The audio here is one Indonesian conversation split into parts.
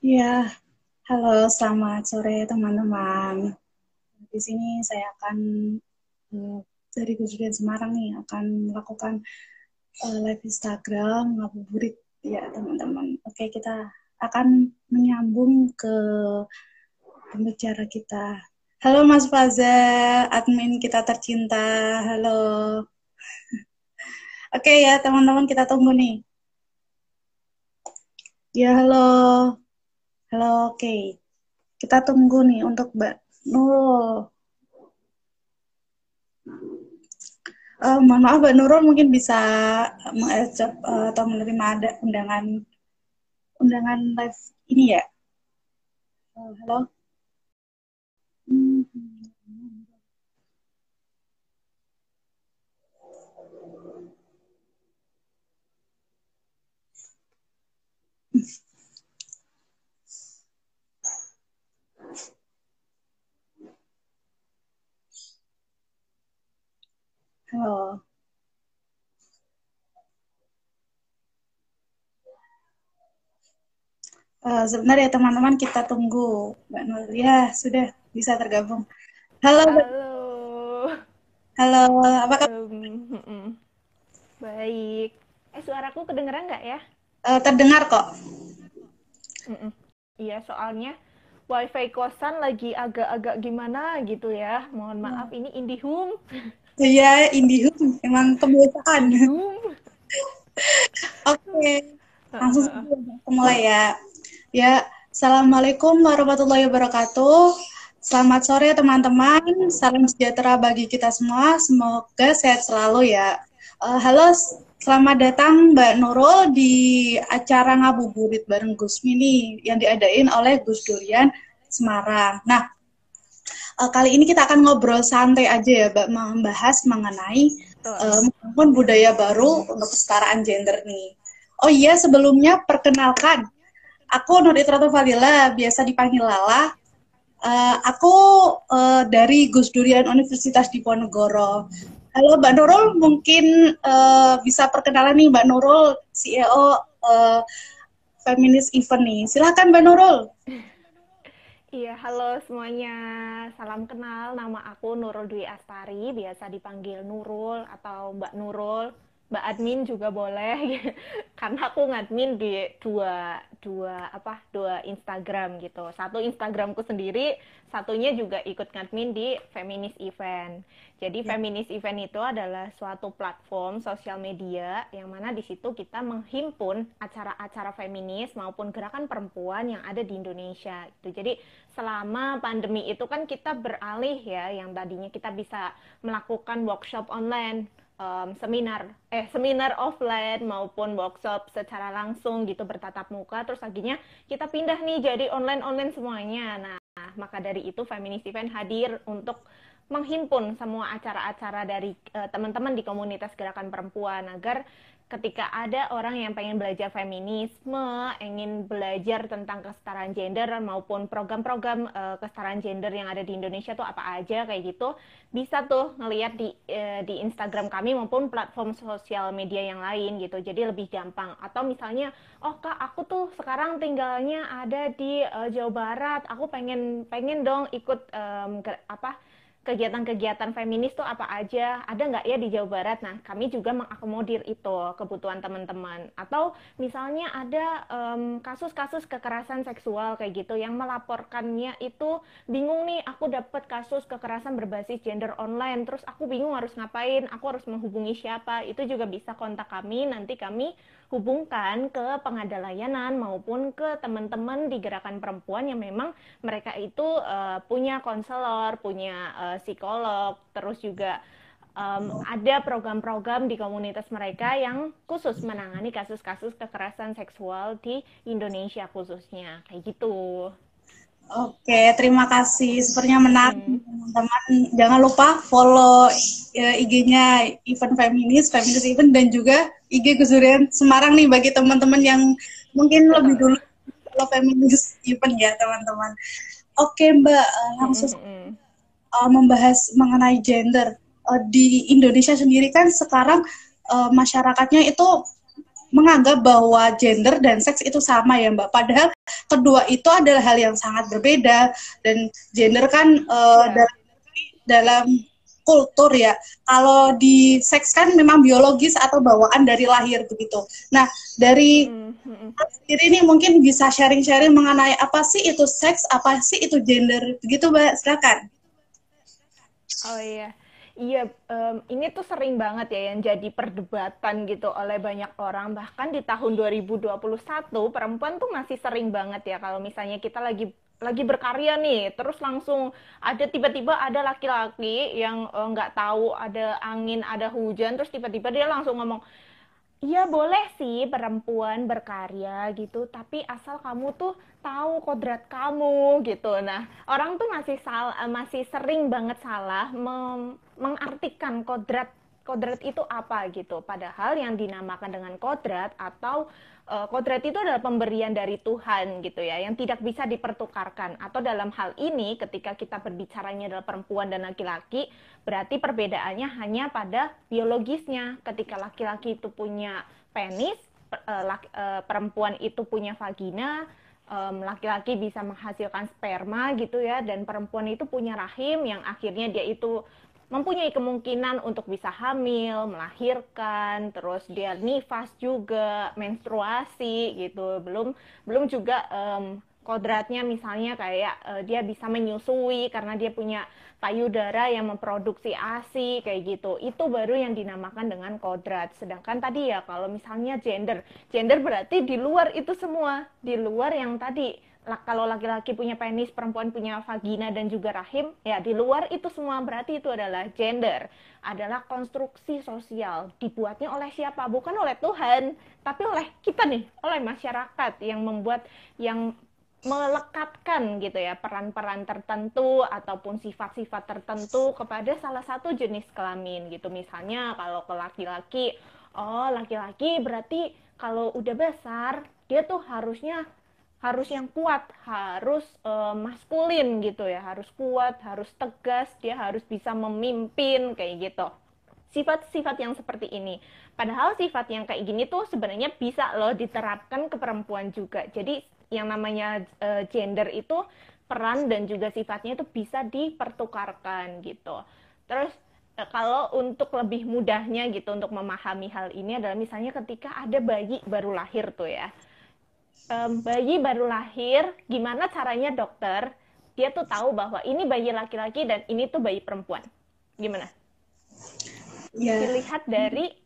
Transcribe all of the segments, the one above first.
Ya, halo, selamat sore teman-teman. Di sini saya akan uh, dari Gujudan Semarang nih akan melakukan uh, live Instagram ngabuburit ya teman-teman. Oke, kita akan menyambung ke pembicara kita. Halo Mas Faza, admin kita tercinta. Halo. Oke ya teman-teman kita tunggu nih. Ya halo. Halo, oke. Okay. Kita tunggu nih untuk Mbak Nurul. Uh, mohon maaf Mbak Nurul mungkin bisa mengajak uh, atau menerima ada undangan undangan live ini ya. Uh, halo. Halo. Uh, sebentar ya teman-teman kita tunggu Mbak Nur. Ya sudah bisa tergabung. Halo. Halo. Halo. Apa kabar? Um, baik. Eh suaraku kedengeran nggak ya? Uh, terdengar kok. Iya soalnya wifi kosan lagi agak-agak gimana gitu ya. Mohon maaf hmm. ini IndiHome. Iya, IndiHome emang kebiasaan. Oke, langsung mulai ya. Ya, Assalamualaikum warahmatullahi wabarakatuh. Selamat sore teman-teman, salam sejahtera bagi kita semua. Semoga sehat selalu ya. Uh, halo, selamat datang Mbak Nurul di acara ngabuburit bareng Gus Mini yang diadain oleh Gus Durian Semarang. Nah, uh, kali ini kita akan ngobrol santai aja ya, Mbak, membahas mengenai uh, budaya baru untuk kesetaraan gender nih. Oh iya, sebelumnya perkenalkan, aku Nur Itrato Fadila, biasa dipanggil Lala. Uh, aku uh, dari Gus Durian Universitas Diponegoro. Halo Mbak Nurul, mungkin uh, bisa perkenalan nih Mbak Nurul, CEO uh, Feminist Event nih. Silahkan Mbak Nurul. Iya, halo semuanya. Salam kenal, nama aku Nurul Dwi Astari, biasa dipanggil Nurul atau Mbak Nurul. Mbak admin juga boleh, karena aku ngadmin di dua dua apa dua Instagram gitu. Satu Instagramku sendiri, satunya juga ikut ngadmin di Feminist Event. Jadi ya. Feminist Event itu adalah suatu platform sosial media yang mana di situ kita menghimpun acara-acara feminis maupun gerakan perempuan yang ada di Indonesia. Itu jadi selama pandemi itu kan kita beralih ya, yang tadinya kita bisa melakukan workshop online um, seminar eh seminar offline maupun workshop secara langsung gitu bertatap muka. Terus akhirnya kita pindah nih jadi online online semuanya. Nah maka dari itu feminist event hadir untuk menghimpun semua acara-acara dari uh, teman-teman di komunitas gerakan perempuan agar ketika ada orang yang pengen belajar feminisme, ingin belajar tentang kesetaraan gender maupun program-program uh, kesetaraan gender yang ada di Indonesia tuh apa aja kayak gitu, bisa tuh ngelihat di uh, di Instagram kami maupun platform sosial media yang lain gitu. Jadi lebih gampang. Atau misalnya, oh Kak, aku tuh sekarang tinggalnya ada di uh, Jawa Barat, aku pengen pengen dong ikut um, apa kegiatan-kegiatan feminis tuh apa aja, ada nggak ya di Jawa Barat? Nah, kami juga mengakomodir itu kebutuhan teman-teman. Atau misalnya ada kasus-kasus um, kekerasan seksual kayak gitu yang melaporkannya itu bingung nih, aku dapat kasus kekerasan berbasis gender online, terus aku bingung harus ngapain, aku harus menghubungi siapa, itu juga bisa kontak kami, nanti kami hubungkan ke pengada layanan maupun ke teman-teman di gerakan perempuan yang memang mereka itu uh, punya konselor, punya uh, psikolog, terus juga um, ada program-program di komunitas mereka yang khusus menangani kasus-kasus kekerasan seksual di Indonesia khususnya kayak gitu. Oke, terima kasih. Sepertinya menarik hmm. teman-teman. Jangan lupa follow ya, IG-nya Event Feminis, Feminis Event dan juga IG Gusurian Semarang nih bagi teman-teman yang mungkin lebih dulu follow Feminis Event ya teman-teman. Oke Mbak, eh, langsung uh, membahas mengenai gender uh, di Indonesia sendiri kan sekarang uh, masyarakatnya itu menganggap bahwa gender dan seks itu sama ya Mbak. Padahal kedua itu adalah hal yang sangat berbeda dan gender kan uh, yeah. dalam, dalam kultur ya. Kalau di seks kan memang biologis atau bawaan dari lahir begitu. Nah, dari mm-hmm. sendiri ini mungkin bisa sharing-sharing mengenai apa sih itu seks, apa sih itu gender, begitu Mbak. Silakan. Oh iya. Iya, um, ini tuh sering banget ya yang jadi perdebatan gitu oleh banyak orang. Bahkan di tahun 2021 perempuan tuh masih sering banget ya kalau misalnya kita lagi lagi berkarya nih, terus langsung ada tiba-tiba ada laki-laki yang eh, nggak uh, tahu ada angin, ada hujan, terus tiba-tiba dia langsung ngomong, Iya boleh sih perempuan berkarya gitu, tapi asal kamu tuh tahu kodrat kamu gitu. Nah orang tuh masih sal eh, masih sering banget salah mengartikan kodrat kodrat itu apa gitu. Padahal yang dinamakan dengan kodrat atau uh, kodrat itu adalah pemberian dari Tuhan gitu ya, yang tidak bisa dipertukarkan. Atau dalam hal ini ketika kita berbicaranya adalah perempuan dan laki-laki, berarti perbedaannya hanya pada biologisnya. Ketika laki-laki itu punya penis, laki, uh, perempuan itu punya vagina, laki-laki bisa menghasilkan sperma gitu ya, dan perempuan itu punya rahim yang akhirnya dia itu mempunyai kemungkinan untuk bisa hamil, melahirkan, terus dia nifas juga, menstruasi gitu. Belum belum juga um, kodratnya misalnya kayak uh, dia bisa menyusui karena dia punya payudara yang memproduksi ASI kayak gitu. Itu baru yang dinamakan dengan kodrat. Sedangkan tadi ya kalau misalnya gender, gender berarti di luar itu semua, di luar yang tadi kalau laki-laki punya penis, perempuan punya vagina dan juga rahim, ya di luar itu semua berarti itu adalah gender, adalah konstruksi sosial. Dibuatnya oleh siapa? Bukan oleh Tuhan, tapi oleh kita nih, oleh masyarakat yang membuat yang melekatkan gitu ya peran-peran tertentu ataupun sifat-sifat tertentu kepada salah satu jenis kelamin gitu. Misalnya kalau ke laki-laki, oh laki-laki berarti kalau udah besar dia tuh harusnya harus yang kuat, harus uh, maskulin gitu ya, harus kuat, harus tegas, dia harus bisa memimpin kayak gitu. Sifat-sifat yang seperti ini. Padahal sifat yang kayak gini tuh sebenarnya bisa loh diterapkan ke perempuan juga. Jadi yang namanya uh, gender itu peran dan juga sifatnya itu bisa dipertukarkan gitu. Terus eh, kalau untuk lebih mudahnya gitu untuk memahami hal ini adalah misalnya ketika ada bayi baru lahir tuh ya um, bayi baru lahir, gimana caranya dokter dia tuh tahu bahwa ini bayi laki-laki dan ini tuh bayi perempuan? Gimana? Ya. Dilihat dari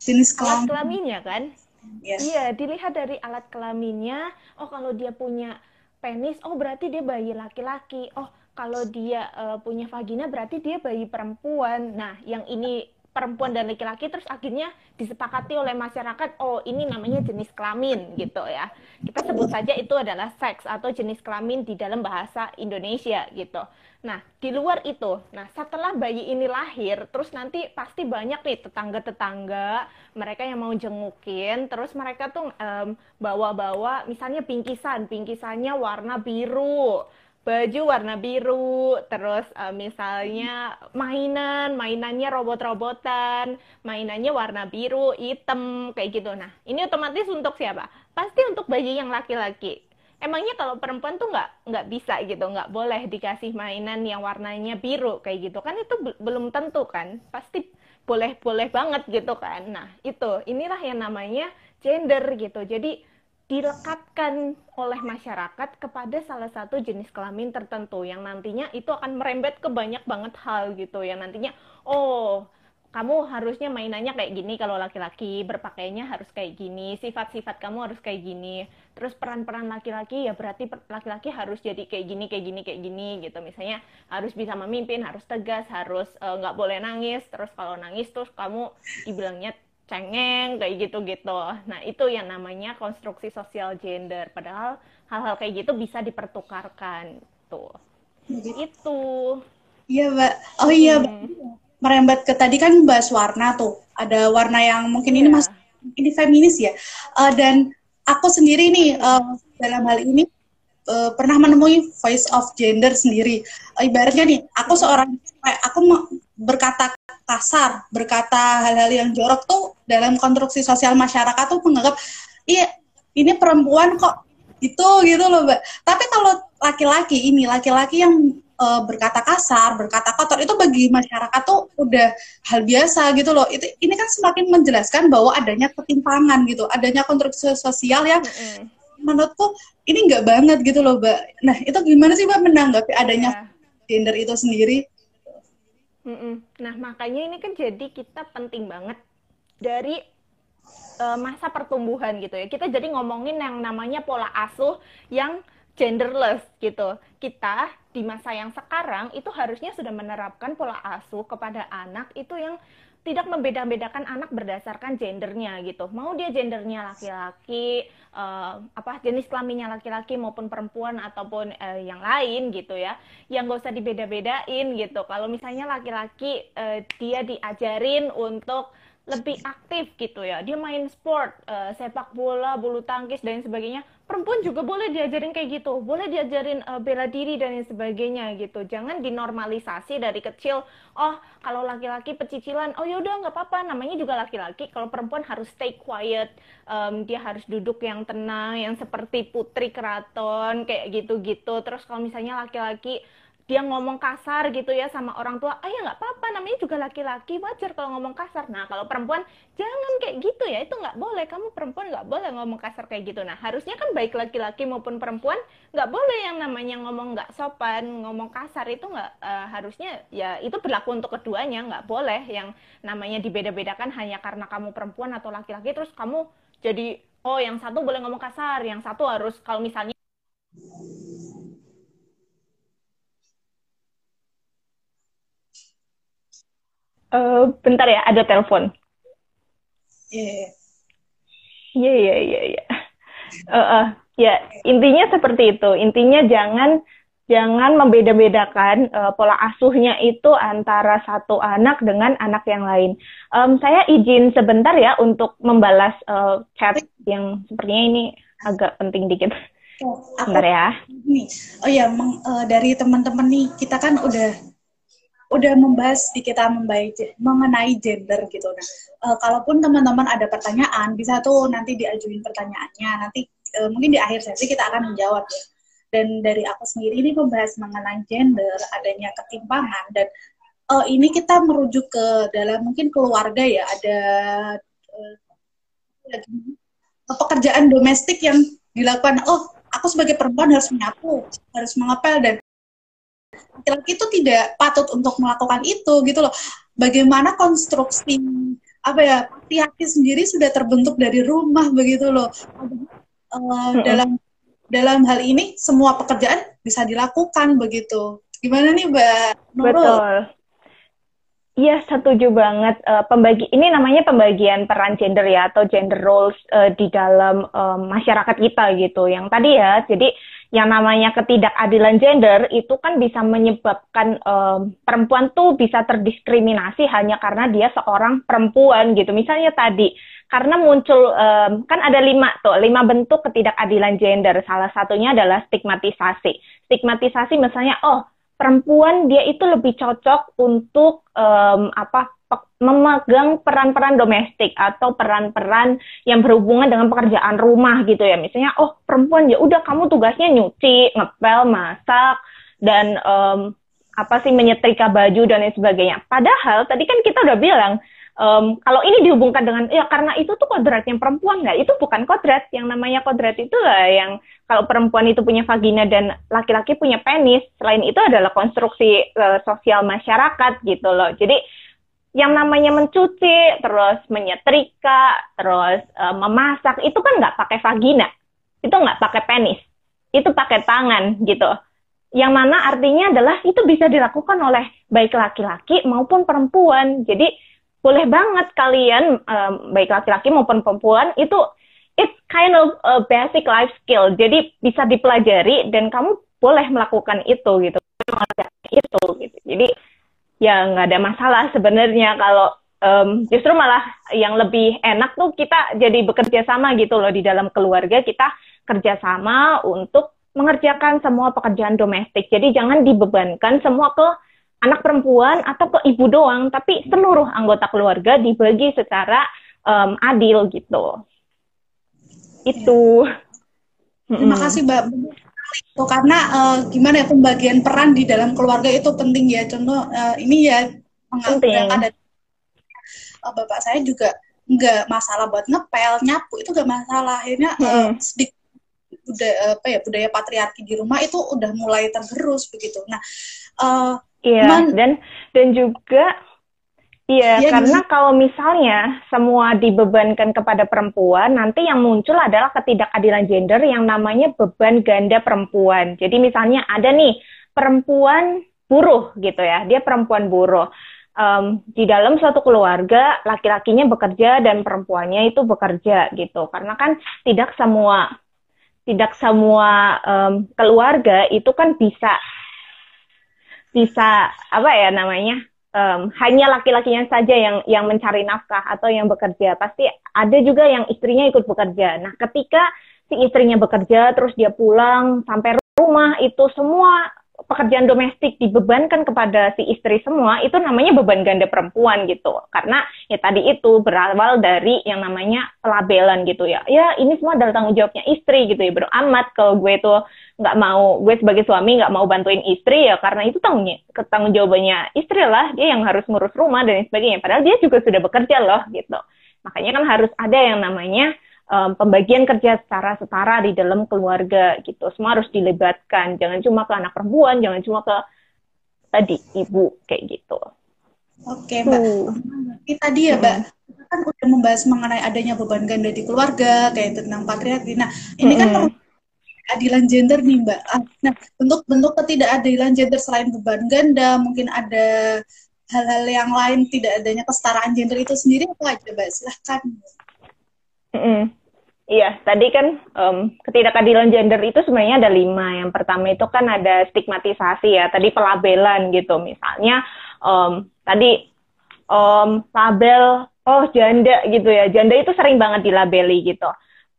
jenis alat kelaminnya kan? Yes. Iya, dilihat dari alat kelaminnya. Oh, kalau dia punya penis, oh berarti dia bayi laki-laki. Oh, kalau dia uh, punya vagina berarti dia bayi perempuan. Nah, yang ini perempuan dan laki-laki terus akhirnya disepakati oleh masyarakat oh ini namanya jenis kelamin gitu ya. Kita sebut saja itu adalah seks atau jenis kelamin di dalam bahasa Indonesia gitu. Nah di luar itu nah setelah bayi ini lahir terus nanti pasti banyak nih tetangga-tetangga mereka yang mau jengukin terus mereka tuh um, bawa-bawa misalnya bingkisan bingkisannya warna biru baju warna biru, terus uh, misalnya mainan, mainannya robot-robotan, mainannya warna biru, hitam, kayak gitu. Nah, ini otomatis untuk siapa? Pasti untuk bayi yang laki-laki. Emangnya kalau perempuan tuh nggak nggak bisa gitu, nggak boleh dikasih mainan yang warnanya biru kayak gitu kan itu belum tentu kan, pasti boleh boleh banget gitu kan. Nah itu inilah yang namanya gender gitu. Jadi dilekatkan oleh masyarakat kepada salah satu jenis kelamin tertentu yang nantinya itu akan merembet ke banyak banget hal gitu yang nantinya oh kamu harusnya mainannya kayak gini kalau laki-laki berpakaiannya harus kayak gini sifat-sifat kamu harus kayak gini. Terus peran-peran laki-laki ya berarti laki-laki harus jadi kayak gini kayak gini kayak gini gitu. Misalnya harus bisa memimpin harus tegas harus eh, nggak uh, boleh nangis. Terus kalau nangis terus kamu dibilangnya cengeng kayak gitu-gitu. Nah, itu yang namanya konstruksi sosial gender. Padahal hal-hal kayak gitu bisa dipertukarkan tuh. Jadi, itu. Iya, Mbak. Oh iya, hmm. merembet ke tadi kan bahas warna tuh. Ada warna yang mungkin yeah. ini iya. mas ini feminis ya. Uh, dan aku sendiri nih uh, dalam hal ini uh, pernah menemui voice of gender sendiri. Uh, ibaratnya nih, aku seorang aku berkata kasar, berkata hal-hal yang jorok tuh dalam konstruksi sosial masyarakat tuh menganggap iya ini perempuan kok itu gitu loh mbak. Tapi kalau laki-laki ini laki-laki yang uh, berkata kasar, berkata kotor itu bagi masyarakat tuh udah hal biasa gitu loh. Itu ini kan semakin menjelaskan bahwa adanya ketimpangan gitu, adanya konstruksi sosial yang mm -hmm. menurutku ini nggak banget gitu loh mbak. Nah itu gimana sih mbak menanggapi adanya yeah. gender itu sendiri? Mm-mm. Nah, makanya ini kan jadi kita penting banget dari uh, masa pertumbuhan gitu ya. Kita jadi ngomongin yang namanya pola asuh yang genderless gitu. Kita di masa yang sekarang itu harusnya sudah menerapkan pola asuh kepada anak itu yang tidak membeda-bedakan anak berdasarkan gendernya gitu. Mau dia gendernya laki-laki, uh, apa jenis kelaminnya laki-laki maupun perempuan ataupun uh, yang lain gitu ya. Yang gak usah dibeda-bedain gitu. Kalau misalnya laki-laki uh, dia diajarin untuk lebih aktif gitu ya. Dia main sport, uh, sepak bola, bulu tangkis dan sebagainya. Perempuan juga boleh diajarin kayak gitu, boleh diajarin uh, bela diri dan sebagainya gitu. Jangan dinormalisasi dari kecil. Oh, kalau laki-laki pecicilan, oh yaudah nggak apa-apa, namanya juga laki-laki. Kalau perempuan harus stay quiet, um, dia harus duduk yang tenang, yang seperti putri keraton kayak gitu-gitu. Terus kalau misalnya laki-laki dia ngomong kasar gitu ya sama orang tua, ah ya nggak apa-apa, namanya juga laki-laki, wajar kalau ngomong kasar. Nah kalau perempuan jangan kayak gitu ya, itu nggak boleh. Kamu perempuan nggak boleh ngomong kasar kayak gitu. Nah harusnya kan baik laki-laki maupun perempuan nggak boleh yang namanya ngomong nggak sopan, ngomong kasar itu nggak uh, harusnya ya itu berlaku untuk keduanya, nggak boleh yang namanya dibeda-bedakan hanya karena kamu perempuan atau laki-laki terus kamu jadi oh yang satu boleh ngomong kasar, yang satu harus kalau misalnya Uh, bentar ya, ada telepon. Iya. Iya, iya, iya, iya. Ya, intinya seperti itu. Intinya jangan jangan membeda-bedakan uh, pola asuhnya itu antara satu anak dengan anak yang lain. Um, saya izin sebentar ya untuk membalas uh, chat yang sepertinya ini agak penting dikit. Oh, Bentar ya. Oh ya, uh, dari teman-teman nih, kita kan udah udah membahas di kita mengenai gender gitu. Nah, uh, kalaupun teman-teman ada pertanyaan, bisa tuh nanti diajuin pertanyaannya. Nanti uh, mungkin di akhir sesi kita akan menjawab ya. Dan dari aku sendiri ini membahas mengenai gender, adanya ketimpangan dan uh, ini kita merujuk ke dalam mungkin keluarga ya ada uh, pekerjaan domestik yang dilakukan. Oh, aku sebagai perempuan harus menyapu, harus mengepel dan laki-laki itu tidak patut untuk melakukan itu gitu loh. Bagaimana konstruksi apa ya laki sendiri sudah terbentuk dari rumah begitu loh. Uh, dalam dalam hal ini semua pekerjaan bisa dilakukan begitu. Gimana nih Mbak Nurul? Betul. Iya, setuju banget. Uh, pembagi ini namanya pembagian peran gender ya atau gender roles uh, di dalam uh, masyarakat kita gitu. Yang tadi ya, jadi yang namanya ketidakadilan gender itu kan bisa menyebabkan um, perempuan tuh bisa terdiskriminasi hanya karena dia seorang perempuan gitu. Misalnya tadi karena muncul um, kan ada lima tuh lima bentuk ketidakadilan gender. Salah satunya adalah stigmatisasi. Stigmatisasi misalnya oh perempuan dia itu lebih cocok untuk um, apa memegang peran-peran domestik atau peran-peran yang berhubungan dengan pekerjaan rumah gitu ya. Misalnya, oh perempuan ya udah kamu tugasnya nyuci, ngepel, masak dan um, apa sih menyetrika baju dan lain sebagainya. Padahal tadi kan kita udah bilang um, kalau ini dihubungkan dengan ya karena itu tuh kodratnya perempuan nggak? Itu bukan kodrat. Yang namanya kodrat itu lah yang kalau perempuan itu punya vagina dan laki-laki punya penis selain itu adalah konstruksi uh, sosial masyarakat gitu loh. Jadi yang namanya mencuci, terus menyetrika, terus uh, memasak, itu kan nggak pakai vagina, itu nggak pakai penis, itu pakai tangan gitu. Yang mana artinya adalah itu bisa dilakukan oleh baik laki-laki maupun perempuan. Jadi boleh banget kalian um, baik laki-laki maupun perempuan itu it's kind of a basic life skill. Jadi bisa dipelajari dan kamu boleh melakukan itu gitu. Itu gitu. Jadi ya nggak ada masalah sebenarnya kalau um, justru malah yang lebih enak tuh kita jadi bekerja sama gitu loh di dalam keluarga kita kerjasama untuk mengerjakan semua pekerjaan domestik. Jadi jangan dibebankan semua ke anak perempuan atau ke ibu doang, tapi seluruh anggota keluarga dibagi secara um, adil gitu. Itu. Terima kasih Mbak. Itu karena uh, gimana ya pembagian peran di dalam keluarga itu penting ya. Contoh uh, ini ya penting. ada uh, bapak saya juga nggak masalah buat ngepel, nyapu itu nggak masalah. Akhirnya uh, sedikit budaya apa ya budaya patriarki di rumah itu udah mulai tergerus begitu. Nah, uh, iya dan dan juga Iya, ya, karena gitu. kalau misalnya semua dibebankan kepada perempuan, nanti yang muncul adalah ketidakadilan gender yang namanya beban ganda perempuan. Jadi misalnya ada nih perempuan buruh gitu ya, dia perempuan buruh. Um, di dalam suatu keluarga, laki-lakinya bekerja dan perempuannya itu bekerja gitu. Karena kan tidak semua tidak semua um, keluarga itu kan bisa bisa apa ya namanya um, hanya laki-lakinya saja yang yang mencari nafkah atau yang bekerja. Pasti ada juga yang istrinya ikut bekerja. Nah, ketika si istrinya bekerja terus dia pulang sampai rumah itu semua pekerjaan domestik dibebankan kepada si istri semua itu namanya beban ganda perempuan gitu. Karena ya tadi itu berawal dari yang namanya pelabelan gitu ya. Ya ini semua adalah tanggung jawabnya istri gitu ya. Bro amat kalau gue tuh nggak mau gue sebagai suami nggak mau bantuin istri ya karena itu tanggung tanggung jawabannya istri lah. Dia yang harus ngurus rumah dan sebagainya. Padahal dia juga sudah bekerja loh gitu. Makanya kan harus ada yang namanya um, pembagian kerja secara setara di dalam keluarga gitu. Semua harus dilibatkan. Jangan cuma ke anak perempuan, jangan cuma ke tadi ibu kayak gitu. Oke, Mbak. Ini tadi ya, Mbak, kita kan udah membahas mengenai adanya beban ganda di keluarga, kayak tentang patriarki. Nah, ini kan keadilan gender nih, Mbak. Ah, nah, bentuk-bentuk ketidakadilan gender selain beban ganda, mungkin ada hal-hal yang lain tidak adanya kesetaraan gender itu sendiri apa aja, Mbak? Silahkan. Mm -hmm. Iya, tadi kan um, ketidakadilan gender itu sebenarnya ada lima. Yang pertama itu kan ada stigmatisasi ya, tadi pelabelan gitu. Misalnya um, tadi um, label, oh janda gitu ya. Janda itu sering banget dilabeli gitu.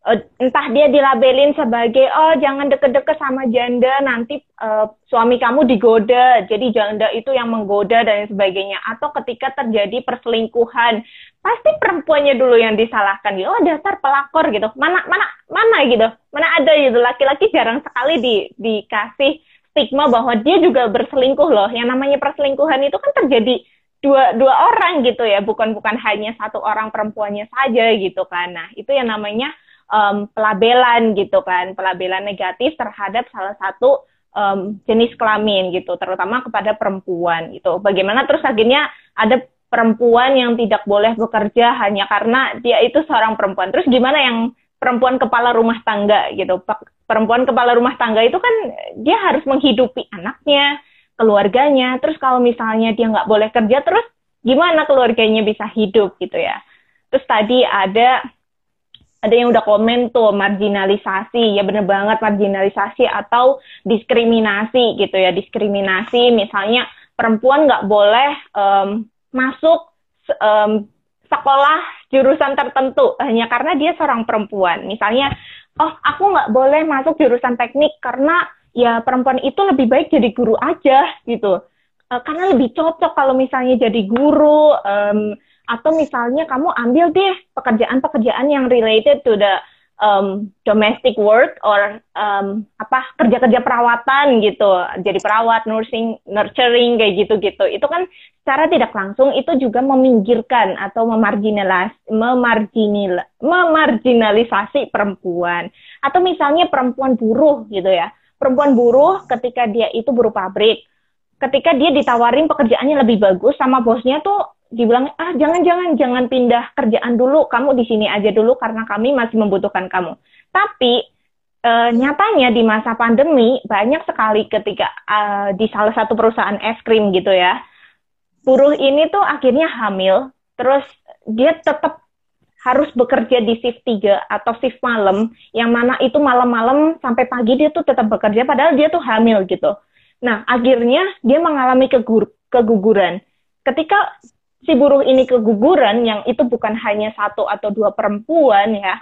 Uh, entah dia dilabelin sebagai, oh jangan deket-deket sama janda, nanti uh, suami kamu digoda, jadi janda itu yang menggoda dan sebagainya. Atau ketika terjadi perselingkuhan, pasti perempuannya dulu yang disalahkan. Gitu oh dasar pelakor gitu. Mana mana mana gitu. Mana ada gitu. Laki-laki jarang sekali di dikasih stigma bahwa dia juga berselingkuh loh. Yang namanya perselingkuhan itu kan terjadi dua dua orang gitu ya. Bukan bukan hanya satu orang perempuannya saja gitu kan. Nah itu yang namanya um, pelabelan gitu kan. Pelabelan negatif terhadap salah satu um, jenis kelamin gitu. Terutama kepada perempuan gitu. Bagaimana terus akhirnya ada perempuan yang tidak boleh bekerja hanya karena dia itu seorang perempuan. Terus gimana yang perempuan kepala rumah tangga gitu? Perempuan kepala rumah tangga itu kan dia harus menghidupi anaknya, keluarganya. Terus kalau misalnya dia nggak boleh kerja, terus gimana keluarganya bisa hidup gitu ya? Terus tadi ada ada yang udah komen tuh marginalisasi ya bener banget marginalisasi atau diskriminasi gitu ya diskriminasi misalnya perempuan nggak boleh um, masuk um, sekolah jurusan tertentu hanya karena dia seorang perempuan. Misalnya, oh aku nggak boleh masuk jurusan teknik karena ya perempuan itu lebih baik jadi guru aja gitu. Uh, karena lebih cocok kalau misalnya jadi guru um, atau misalnya kamu ambil deh pekerjaan-pekerjaan yang related to the um, domestic work or um, apa kerja-kerja perawatan gitu. Jadi perawat nursing nurturing kayak gitu-gitu. Itu kan secara tidak langsung itu juga meminggirkan atau memarginalis memarginal memarginalisasi perempuan. Atau misalnya perempuan buruh gitu ya. Perempuan buruh ketika dia itu buruh pabrik ketika dia ditawarin pekerjaannya lebih bagus sama bosnya tuh dibilang ah jangan jangan jangan pindah kerjaan dulu. Kamu di sini aja dulu karena kami masih membutuhkan kamu. Tapi e, nyatanya di masa pandemi banyak sekali ketika e, di salah satu perusahaan es krim gitu ya buruh ini tuh akhirnya hamil. Terus dia tetap harus bekerja di shift 3 atau shift malam yang mana itu malam-malam sampai pagi dia tuh tetap bekerja padahal dia tuh hamil gitu. Nah akhirnya dia mengalami keguguran. Ketika si buruh ini keguguran yang itu bukan hanya satu atau dua perempuan ya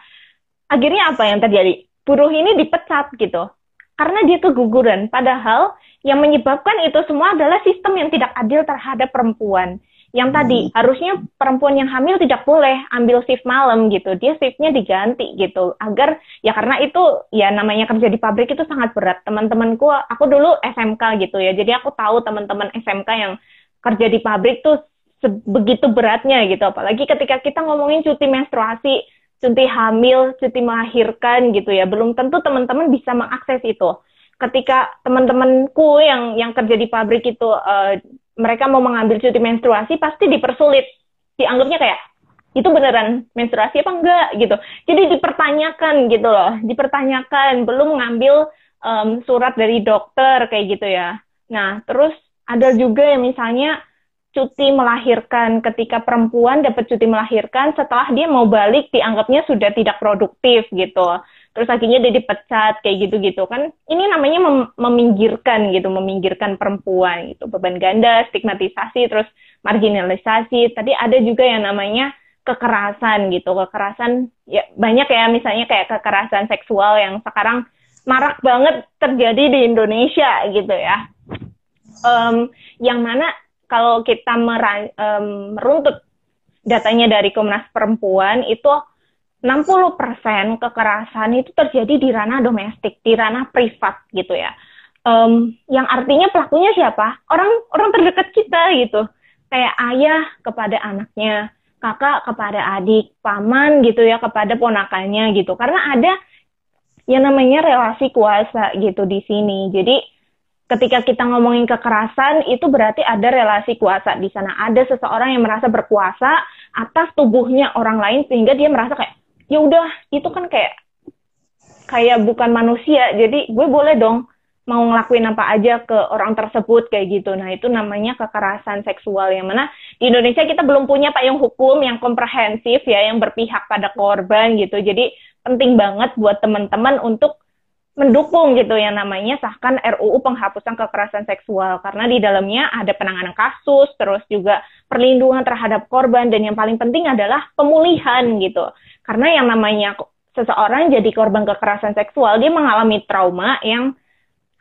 akhirnya apa yang terjadi buruh ini dipecat gitu karena dia keguguran. Padahal yang menyebabkan itu semua adalah sistem yang tidak adil terhadap perempuan. Yang tadi hmm. harusnya perempuan yang hamil tidak boleh ambil shift malam gitu. Dia shiftnya diganti gitu agar ya karena itu ya namanya kerja di pabrik itu sangat berat. Teman-temanku aku dulu SMK gitu ya. Jadi aku tahu teman-teman SMK yang kerja di pabrik tuh begitu beratnya gitu. Apalagi ketika kita ngomongin cuti menstruasi, cuti hamil, cuti melahirkan gitu ya. Belum tentu teman-teman bisa mengakses itu. Ketika teman-temanku yang yang kerja di pabrik itu uh, mereka mau mengambil cuti menstruasi pasti dipersulit. Dianggapnya kayak itu beneran menstruasi apa enggak gitu. Jadi dipertanyakan gitu loh, dipertanyakan belum mengambil um, surat dari dokter kayak gitu ya. Nah, terus ada juga yang misalnya cuti melahirkan ketika perempuan dapat cuti melahirkan setelah dia mau balik dianggapnya sudah tidak produktif gitu. Terus akhirnya dia dipecat kayak gitu-gitu. Kan ini namanya mem meminggirkan gitu meminggirkan perempuan gitu. Beban ganda stigmatisasi terus marginalisasi. Tadi ada juga yang namanya kekerasan gitu. Kekerasan ya banyak ya misalnya kayak kekerasan seksual yang sekarang marak banget terjadi di Indonesia gitu ya. Um, yang mana kalau kita meran, um, meruntut datanya dari Komnas Perempuan itu 60% kekerasan itu terjadi di ranah domestik, di ranah privat gitu ya. Um, yang artinya pelakunya siapa? Orang orang terdekat kita gitu. Kayak ayah kepada anaknya, kakak kepada adik, paman gitu ya kepada ponakannya gitu. Karena ada yang namanya relasi kuasa gitu di sini. Jadi ketika kita ngomongin kekerasan itu berarti ada relasi kuasa di sana. Ada seseorang yang merasa berkuasa atas tubuhnya orang lain sehingga dia merasa kayak ya udah itu kan kayak kayak bukan manusia jadi gue boleh dong mau ngelakuin apa aja ke orang tersebut kayak gitu. Nah itu namanya kekerasan seksual yang mana di Indonesia kita belum punya payung hukum yang komprehensif ya yang berpihak pada korban gitu. Jadi penting banget buat teman-teman untuk mendukung gitu yang namanya sahkan RUU penghapusan kekerasan seksual. Karena di dalamnya ada penanganan kasus terus juga perlindungan terhadap korban dan yang paling penting adalah pemulihan gitu. Karena yang namanya seseorang jadi korban kekerasan seksual dia mengalami trauma yang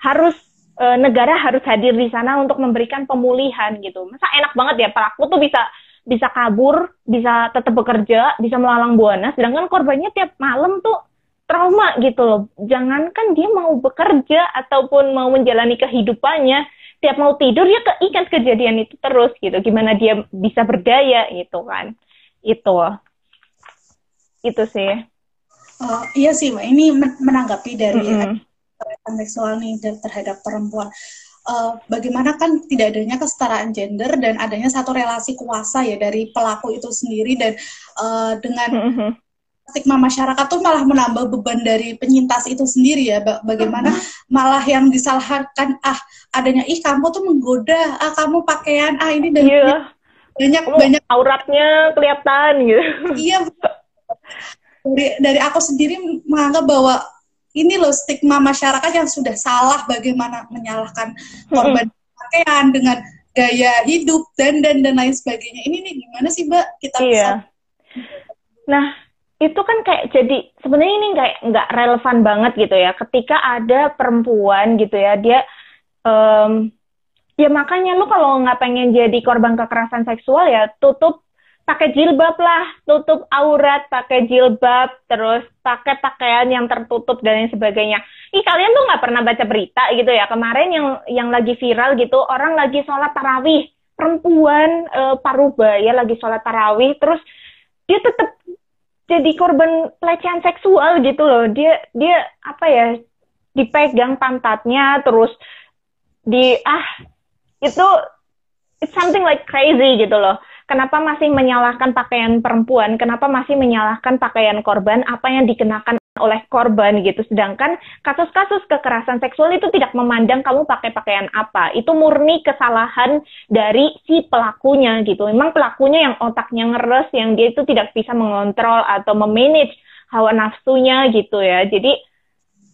harus e, negara harus hadir di sana untuk memberikan pemulihan gitu. Masa enak banget ya pelaku tuh bisa bisa kabur bisa tetap bekerja bisa melalang buana sedangkan korbannya tiap malam tuh trauma gitu loh. Jangankan dia mau bekerja ataupun mau menjalani kehidupannya, tiap mau tidur ya keingat kejadian itu terus gitu. Gimana dia bisa berdaya gitu kan. Itu. Itu sih. Oh, iya sih, Mbak. Ini menanggapi dari mm -hmm. seksual nih terhadap perempuan. Uh, bagaimana kan tidak adanya kesetaraan gender dan adanya satu relasi kuasa ya dari pelaku itu sendiri dan uh, dengan mm -hmm stigma masyarakat tuh malah menambah beban dari penyintas itu sendiri ya bagaimana malah yang disalahkan ah adanya ih kamu tuh menggoda ah kamu pakaian ah ini dan yeah. banyak kamu banyak. auratnya kelihatan gitu. Iya dari dari aku sendiri menganggap bahwa ini loh stigma masyarakat yang sudah salah bagaimana menyalahkan korban pakaian dengan gaya hidup dan dan dan lain sebagainya. Ini nih gimana sih mbak? Kita iya. bisa nah itu kan kayak jadi sebenarnya ini kayak nggak relevan banget gitu ya. Ketika ada perempuan gitu ya dia um, ya makanya lu kalau nggak pengen jadi korban kekerasan seksual ya tutup pakai jilbab lah. Tutup aurat pakai jilbab terus pakai pakaian yang tertutup dan lain sebagainya. Ih kalian tuh nggak pernah baca berita gitu ya. Kemarin yang yang lagi viral gitu orang lagi sholat tarawih. Perempuan e, parubaya lagi sholat tarawih terus dia tetap jadi korban pelecehan seksual gitu loh. Dia dia apa ya dipegang pantatnya terus di ah itu it's something like crazy gitu loh. Kenapa masih menyalahkan pakaian perempuan? Kenapa masih menyalahkan pakaian korban? Apa yang dikenakan oleh korban gitu. Sedangkan kasus-kasus kekerasan seksual itu tidak memandang kamu pakai pakaian apa. Itu murni kesalahan dari si pelakunya gitu. Memang pelakunya yang otaknya ngeres, yang dia itu tidak bisa mengontrol atau memanage hawa nafsunya gitu ya. Jadi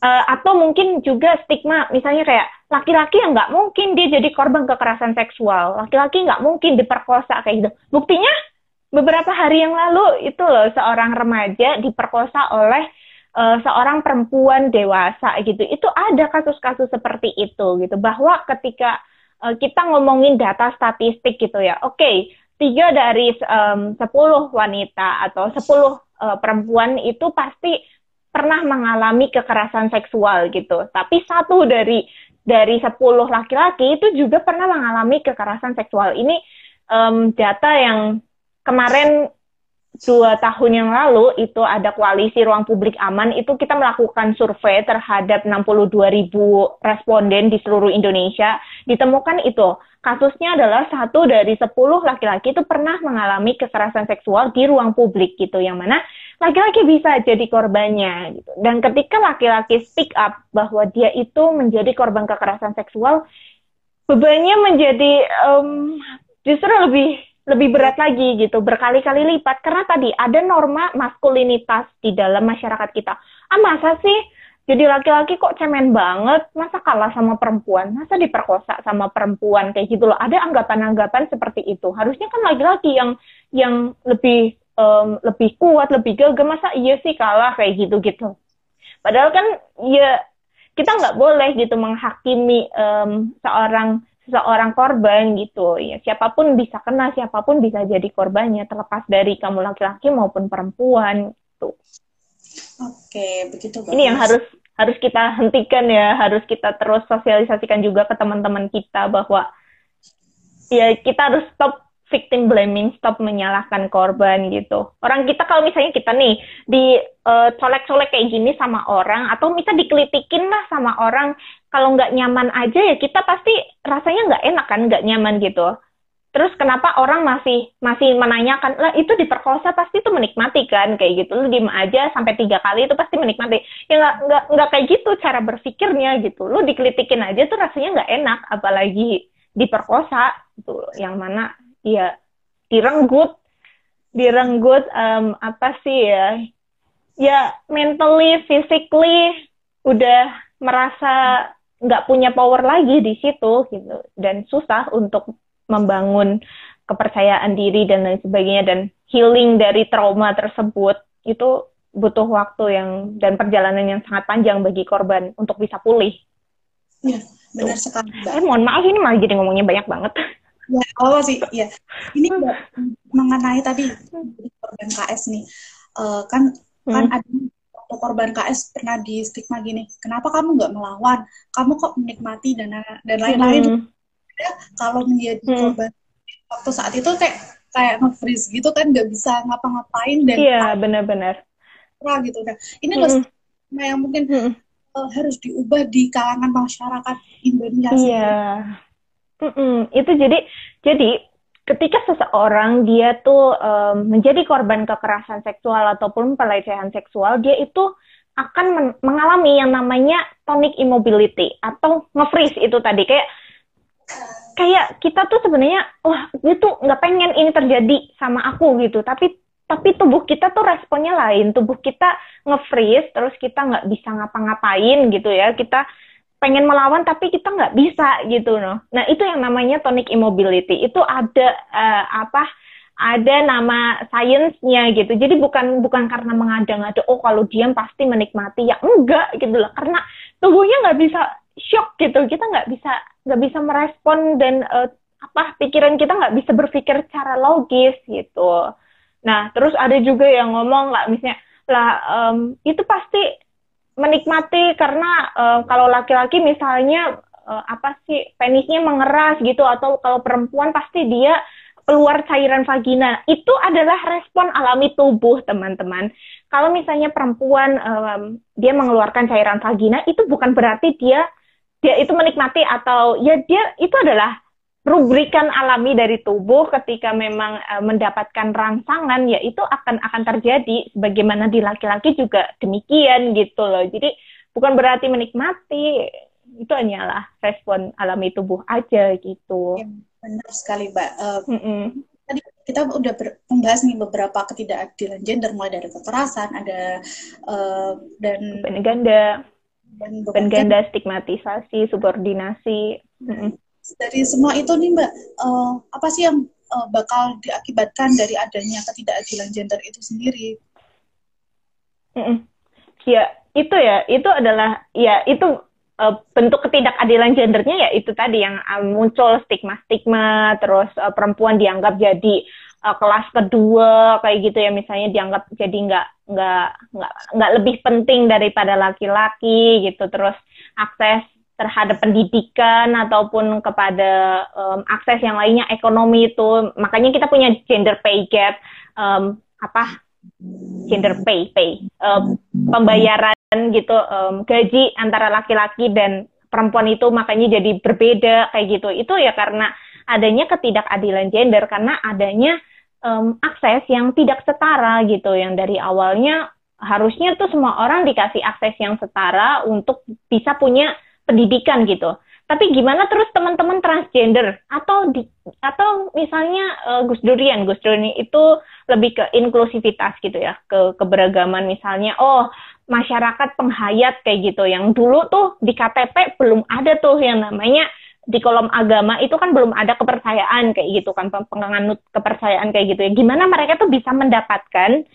uh, atau mungkin juga stigma misalnya kayak laki-laki yang nggak mungkin dia jadi korban kekerasan seksual. Laki-laki nggak mungkin diperkosa kayak gitu. Buktinya beberapa hari yang lalu itu loh seorang remaja diperkosa oleh uh, seorang perempuan dewasa gitu itu ada kasus-kasus seperti itu gitu. Bahwa ketika uh, kita ngomongin data statistik gitu ya oke okay, tiga dari sepuluh um, wanita atau sepuluh uh, perempuan itu pasti pernah mengalami kekerasan seksual gitu. Tapi satu dari dari sepuluh laki-laki itu juga pernah mengalami kekerasan seksual. Ini um, data yang kemarin dua tahun yang lalu itu ada koalisi ruang publik aman itu kita melakukan survei terhadap 62 ribu responden di seluruh Indonesia. Ditemukan itu kasusnya adalah satu dari 10 laki-laki itu pernah mengalami kekerasan seksual di ruang publik gitu yang mana laki-laki bisa jadi korbannya gitu. Dan ketika laki-laki speak up bahwa dia itu menjadi korban kekerasan seksual bebannya menjadi um, justru lebih lebih berat lagi gitu berkali-kali lipat. Karena tadi ada norma maskulinitas di dalam masyarakat kita. Ah masa sih? Jadi laki-laki kok cemen banget? Masa kalah sama perempuan? Masa diperkosa sama perempuan? Kayak gitu loh. Ada anggapan-anggapan seperti itu. Harusnya kan laki-laki yang yang lebih um, lebih kuat lebih gagah. Masa iya sih kalah kayak gitu gitu padahal kan ya kita nggak boleh gitu menghakimi um, seorang seorang korban gitu ya siapa pun bisa kena siapa pun bisa jadi korbannya terlepas dari kamu laki-laki maupun perempuan gitu oke begitu bagus. ini yang harus harus kita hentikan ya harus kita terus sosialisasikan juga ke teman-teman kita bahwa ya kita harus stop victim blaming, stop menyalahkan korban gitu. Orang kita kalau misalnya kita nih di uh, colek-colek kayak gini sama orang atau misal dikelitikin lah sama orang, kalau nggak nyaman aja ya kita pasti rasanya nggak enak kan, nggak nyaman gitu. Terus kenapa orang masih masih menanyakan lah itu diperkosa pasti itu menikmati kan? Kayak gitu. Lu diem aja sampai tiga kali itu pasti menikmati. Ya nggak nggak nggak kayak gitu cara berpikirnya gitu. Lu dikelitikin aja tuh rasanya nggak enak apalagi diperkosa gitu. Yang mana ya direnggut direnggut um, apa sih ya ya mentally physically udah merasa nggak punya power lagi di situ gitu dan susah untuk membangun kepercayaan diri dan lain sebagainya dan healing dari trauma tersebut itu butuh waktu yang dan perjalanan yang sangat panjang bagi korban untuk bisa pulih. Ya, benar sekali. Eh, mohon maaf ini malah jadi ngomongnya banyak banget. Ya, oh sih, ya. Ini mengenai tadi korban KS nih, uh, kan hmm. kan ada korban KS pernah di stigma gini, kenapa kamu nggak melawan? Kamu kok menikmati dan dan lain-lain. Hmm. Ya, kalau menjadi hmm. korban waktu saat itu kayak kayak nge-freeze gitu kan nggak bisa ngapa-ngapain dan iya benar-benar gitu nah ini loh hmm. nah yang mungkin hmm. uh, harus diubah di kalangan masyarakat Indonesia iya Mm-mm. Itu jadi jadi ketika seseorang dia tuh um, menjadi korban kekerasan seksual ataupun pelecehan seksual, dia itu akan men- mengalami yang namanya tonic immobility atau nge-freeze itu tadi. Kayak kayak kita tuh sebenarnya wah itu nggak pengen ini terjadi sama aku gitu. Tapi tapi tubuh kita tuh responnya lain. Tubuh kita nge-freeze terus kita nggak bisa ngapa-ngapain gitu ya. Kita pengen melawan tapi kita nggak bisa gitu loh. Nah itu yang namanya tonic immobility. Itu ada uh, apa? Ada nama sainsnya gitu. Jadi bukan bukan karena mengada-ngada. Oh kalau diam pasti menikmati ya enggak gitu loh. Karena tubuhnya nggak bisa shock gitu. Kita nggak bisa nggak bisa merespon dan uh, apa pikiran kita nggak bisa berpikir secara logis gitu. Nah terus ada juga yang ngomong nggak misalnya lah um, itu pasti menikmati karena uh, kalau laki-laki misalnya uh, apa sih penisnya mengeras gitu atau kalau perempuan pasti dia keluar cairan vagina. Itu adalah respon alami tubuh teman-teman. Kalau misalnya perempuan um, dia mengeluarkan cairan vagina itu bukan berarti dia dia itu menikmati atau ya dia itu adalah rubrikan alami dari tubuh ketika memang uh, mendapatkan rangsangan ya itu akan akan terjadi. Bagaimana di laki-laki juga demikian gitu loh. Jadi bukan berarti menikmati itu hanyalah respon alami tubuh aja gitu. Ya, benar sekali mbak. Uh, mm -mm. tadi kita udah membahas nih beberapa ketidakadilan gender mulai dari kekerasan ada uh, dan beban ganda. dan ganda stigmatisasi subordinasi. Mm -mm dari semua itu nih Mbak, uh, apa sih yang uh, bakal diakibatkan dari adanya ketidakadilan gender itu sendiri? Mm ya itu ya itu adalah ya itu uh, bentuk ketidakadilan gendernya ya itu tadi yang uh, muncul stigma-stigma terus uh, perempuan dianggap jadi uh, kelas kedua kayak gitu ya misalnya dianggap jadi nggak nggak nggak nggak lebih penting daripada laki-laki gitu terus akses terhadap pendidikan ataupun kepada um, akses yang lainnya ekonomi itu. Makanya kita punya gender pay gap um, apa gender pay pay um, pembayaran gitu um, gaji antara laki-laki dan perempuan itu makanya jadi berbeda kayak gitu. Itu ya karena adanya ketidakadilan gender karena adanya um, akses yang tidak setara gitu. Yang dari awalnya harusnya tuh semua orang dikasih akses yang setara untuk bisa punya pendidikan gitu. Tapi gimana terus teman-teman transgender? Atau di, atau misalnya uh, Gus Durian. Gus Durian itu lebih ke inklusivitas gitu ya. Ke keberagaman misalnya oh masyarakat penghayat kayak gitu. Yang dulu tuh di KTP belum ada tuh yang namanya di kolom agama itu kan belum ada kepercayaan kayak gitu kan. Penganut kepercayaan kayak gitu ya. Gimana mereka tuh bisa mendapatkan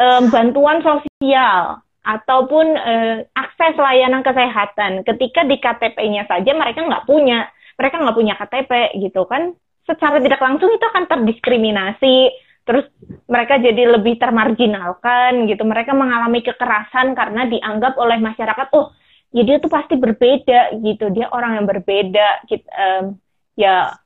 um, bantuan sosial ataupun uh, akses layanan kesehatan. Ketika di KTP-nya saja mereka nggak punya. Mereka nggak punya KTP gitu kan. Secara tidak langsung itu akan terdiskriminasi. Terus mereka jadi lebih termarginalkan gitu. Mereka mengalami kekerasan karena dianggap oleh masyarakat oh ya dia tuh pasti berbeda gitu. Dia orang yang berbeda gitu, um, ya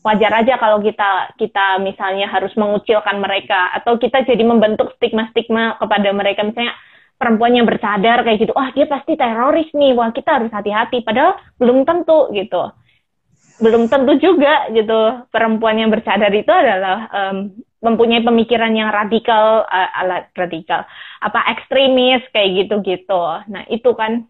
wajar aja kalau kita kita misalnya harus mengucilkan mereka. Atau kita jadi membentuk stigma-stigma kepada mereka. Misalnya perempuan yang bercadar kayak gitu, wah dia pasti teroris nih, wah kita harus hati-hati. Padahal belum tentu gitu, belum tentu juga gitu perempuan yang bercadar itu adalah um, mempunyai pemikiran yang radikal, uh, alat radikal, apa ekstremis kayak gitu-gitu. Nah itu kan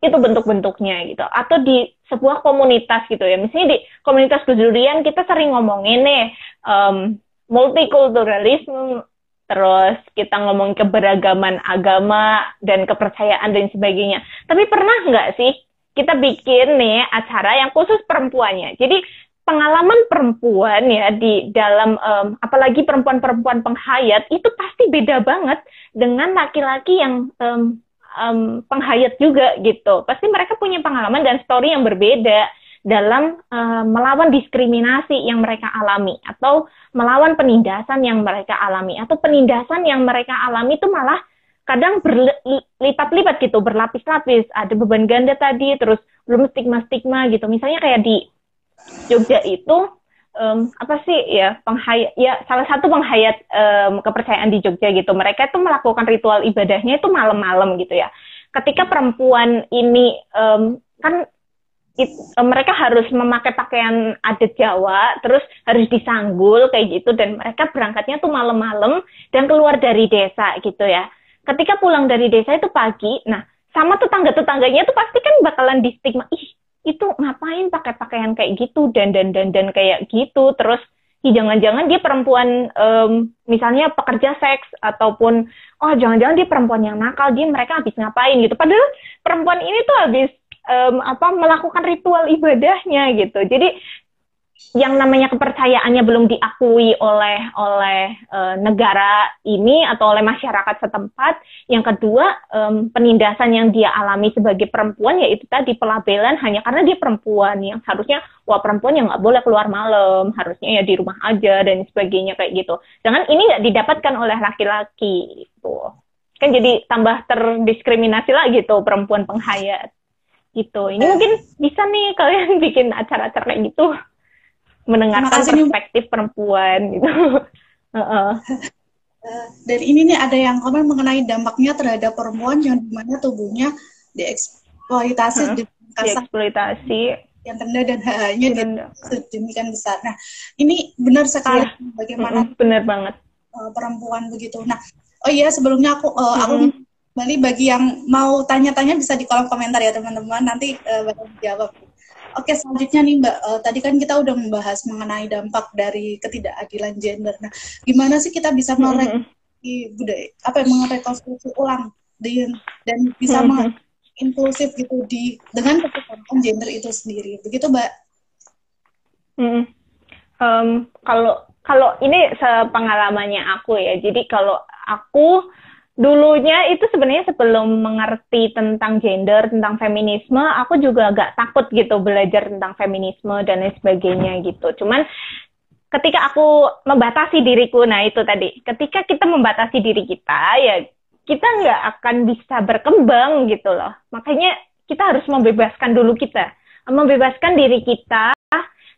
itu bentuk-bentuknya gitu. Atau di sebuah komunitas gitu ya, misalnya di komunitas kejurian kita sering ngomongin nih um, multikulturalisme terus kita ngomong keberagaman agama dan kepercayaan dan sebagainya. Tapi pernah nggak sih kita bikin nih acara yang khusus perempuannya? Jadi pengalaman perempuan ya di dalam um, apalagi perempuan-perempuan penghayat itu pasti beda banget dengan laki-laki yang um, um, penghayat juga gitu. Pasti mereka punya pengalaman dan story yang berbeda dalam uh, melawan diskriminasi yang mereka alami atau melawan penindasan yang mereka alami atau penindasan yang mereka alami itu malah kadang berlipat-lipat gitu, berlapis-lapis. Ada beban ganda tadi, terus belum stigma-stigma gitu. Misalnya kayak di Jogja itu um, apa sih ya penghayat ya salah satu penghayat um, kepercayaan di Jogja gitu. Mereka itu melakukan ritual ibadahnya itu malam-malam gitu ya. Ketika perempuan ini um, kan it, uh, mereka harus memakai pakaian adat Jawa, terus harus disanggul kayak gitu, dan mereka berangkatnya tuh malam-malam dan keluar dari desa gitu ya. Ketika pulang dari desa itu pagi, nah sama tetangga-tetangganya tuh pasti kan bakalan di stigma, ih itu ngapain pakai pakaian kayak gitu dan dan dan dan kayak gitu, terus jangan-jangan dia perempuan um, misalnya pekerja seks ataupun oh jangan-jangan dia perempuan yang nakal dia mereka habis ngapain? Gitu. Padahal perempuan ini tuh habis um, apa melakukan ritual ibadahnya gitu. Jadi yang namanya kepercayaannya belum diakui oleh oleh uh, negara ini atau oleh masyarakat setempat. Yang kedua, um, penindasan yang dia alami sebagai perempuan yaitu tadi pelabelan hanya karena dia perempuan yang seharusnya wah perempuan yang nggak boleh keluar malam, harusnya ya di rumah aja dan sebagainya kayak gitu. Jangan ini nggak didapatkan oleh laki-laki itu Kan jadi tambah terdiskriminasi lagi tuh perempuan penghayat gitu. Ini mungkin bisa nih kalian bikin acara-acara kayak gitu mendengarkan perspektif nih. perempuan gitu. uh -uh. Dan ini nih ada yang komen mengenai dampaknya terhadap perempuan yang di mana tubuhnya dieksploitasi, uh, dieksploitasi, yang rendah dan hanya sedemikian besar. Nah, ini benar sekali ya. bagaimana benar banget uh, perempuan begitu. Nah, oh iya sebelumnya aku uh, aku Bali bagi yang mau tanya-tanya bisa di kolom komentar ya teman-teman nanti uh, bakal dijawab. Oke selanjutnya nih Mbak, uh, tadi kan kita udah membahas mengenai dampak dari ketidakadilan gender. Nah, gimana sih kita bisa merek mm-hmm. budaya apa ya, merekonstruksi ulang di, dan bisa mm-hmm. inklusif gitu di dengan kesetaraan gender itu sendiri. Begitu Mbak? Mm-hmm. Um, kalau kalau ini sepengalamannya aku ya, jadi kalau aku dulunya itu sebenarnya sebelum mengerti tentang gender, tentang feminisme, aku juga agak takut gitu belajar tentang feminisme dan lain sebagainya gitu. Cuman ketika aku membatasi diriku, nah itu tadi, ketika kita membatasi diri kita, ya kita nggak akan bisa berkembang gitu loh. Makanya kita harus membebaskan dulu kita, membebaskan diri kita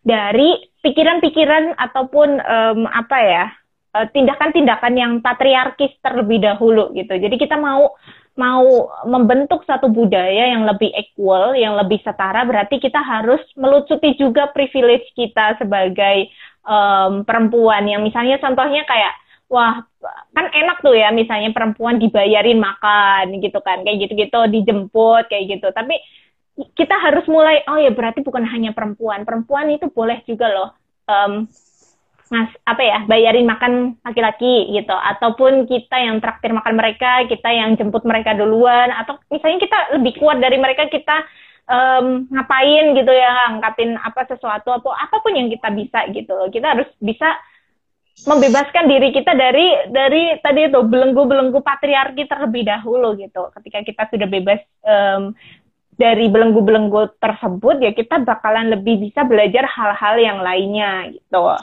dari pikiran-pikiran ataupun um, apa ya tindakan-tindakan yang patriarkis terlebih dahulu gitu. Jadi kita mau mau membentuk satu budaya yang lebih equal, yang lebih setara, berarti kita harus melucuti juga privilege kita sebagai um, perempuan. Yang misalnya contohnya kayak, wah kan enak tuh ya, misalnya perempuan dibayarin makan gitu kan, kayak gitu-gitu, dijemput kayak gitu. Tapi kita harus mulai, oh ya berarti bukan hanya perempuan, perempuan itu boleh juga loh um, ngas apa ya bayarin makan laki-laki gitu. Ataupun kita yang traktir makan mereka kita yang jemput mereka duluan. Atau misalnya kita lebih kuat dari mereka kita um, ngapain gitu ya angkatin apa sesuatu apa apa pun yang kita bisa gitu kita harus bisa membebaskan diri kita dari dari tadi itu belenggu-belenggu patriarki terlebih dahulu gitu. Ketika kita sudah bebas um, dari belenggu-belenggu tersebut ya kita bakalan lebih bisa belajar hal-hal yang lainnya gitu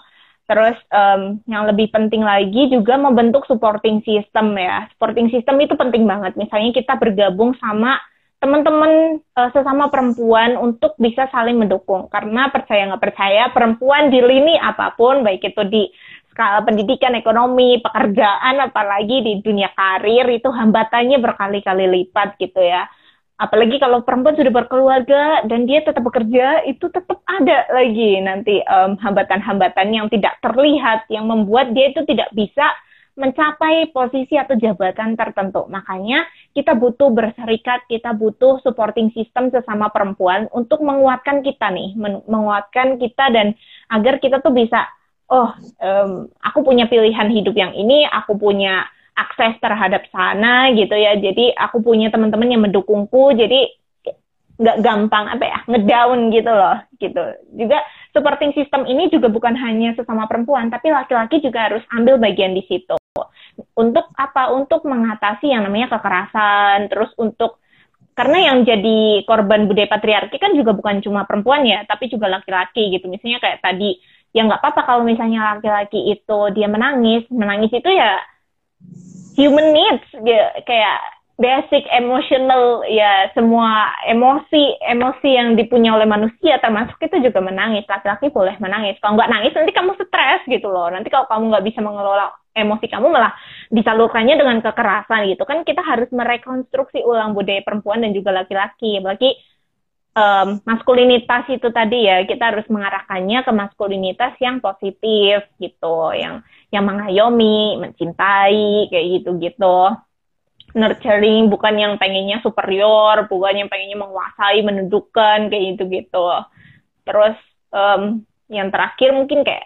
Terus um, yang lebih penting lagi juga membentuk supporting system ya. Supporting system itu penting banget. Misalnya kita bergabung sama teman-teman uh, sesama perempuan untuk bisa saling mendukung. Karena percaya nggak percaya perempuan di lini apa pun, baik itu di skala pendidikan, ekonomi, pekerjaan, apalagi di dunia karir itu hambatannya berkali-kali lipat gitu ya apalagi kalau perempuan sudah berkeluarga dan dia tetap bekerja itu tetap ada lagi nanti um, hambatan-hambatan yang tidak terlihat yang membuat dia itu tidak bisa mencapai posisi atau jabatan tertentu. Makanya kita butuh berserikat, kita butuh supporting system sesama perempuan untuk menguatkan kita nih, menguatkan kita dan agar kita tuh bisa, oh, um, aku punya pilihan hidup yang ini, aku punya akses terhadap sana gitu ya. Jadi aku punya teman-teman yang mendukungku. Jadi nggak gampang apa ya ngedown gitu loh gitu. Juga supporting system ini juga bukan hanya sesama perempuan, tapi laki-laki juga harus ambil bagian di situ. Untuk apa? Untuk mengatasi yang namanya kekerasan, terus untuk karena yang jadi korban budaya patriarki kan juga bukan cuma perempuan ya, tapi juga laki-laki gitu. Misalnya kayak tadi, ya nggak apa-apa kalau misalnya laki-laki itu dia menangis, menangis itu ya human needs ya, kayak basic emotional ya semua emosi emosi yang dipunya oleh manusia termasuk itu juga menangis. Laki-laki boleh menangis. Kalau nggak nangis nanti kamu stres gitu loh. Nanti kalau kamu nggak bisa mengelola emosi kamu malah disalurkannya dengan kekerasan gitu. Kan kita harus merekonstruksi ulang budaya perempuan dan juga laki-laki. Apalagi um, maskulinitas itu tadi ya kita harus mengarahkannya ke maskulinitas yang positif gitu yang yang mengayomi, mencintai, kayak gitu-gitu. Nurturing, bukan yang pengennya superior, bukan yang pengennya menguasai, menundukkan, kayak gitu-gitu. Terus um, yang terakhir mungkin kayak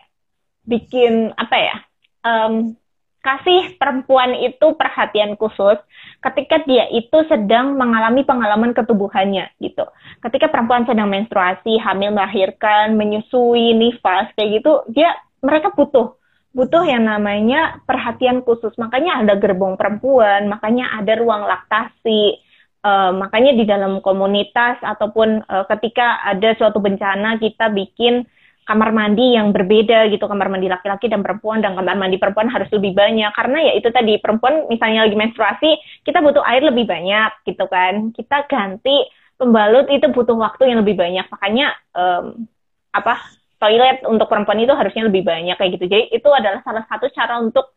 bikin apa ya? Um, kasih perempuan itu perhatian khusus ketika dia itu sedang mengalami pengalaman ketubuhannya gitu. Ketika perempuan sedang menstruasi, hamil, melahirkan, menyusui, nifas kayak gitu, dia mereka butuh butuh yang namanya perhatian khusus. Makanya ada gerbong perempuan, makanya ada ruang laktasi. Uh, makanya di dalam komunitas ataupun uh, ketika ada suatu bencana kita bikin kamar mandi yang berbeda gitu kamar mandi laki-laki dan perempuan dan kamar mandi perempuan harus lebih banyak karena ya itu tadi perempuan misalnya lagi menstruasi kita butuh air lebih banyak gitu kan kita ganti pembalut itu butuh waktu yang lebih banyak makanya um, apa toilet untuk perempuan itu harusnya lebih banyak kayak gitu. Jadi itu adalah salah satu cara untuk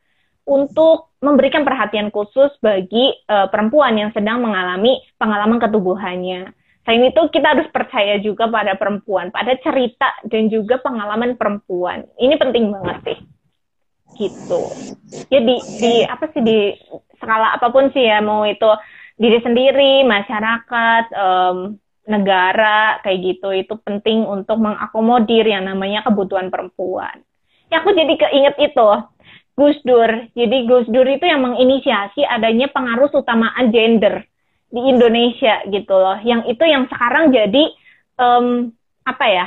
untuk memberikan perhatian khusus bagi uh, perempuan yang sedang mengalami pengalaman ketubuhannya. Selain itu kita harus percaya juga pada perempuan, pada cerita dan juga pengalaman perempuan. Ini penting banget sih. Gitu. Jadi ya di apa sih di skala apa pun sih ya mau itu diri sendiri, masyarakat, um, negara kayak gitu itu penting untuk mengakomodir yang namanya kebutuhan perempuan. Ya aku jadi keinget itu Gus Dur. Jadi Gus Dur itu yang menginisiasi adanya pengaruh utamaan gender di Indonesia gitu loh. Yang itu yang sekarang jadi um, apa ya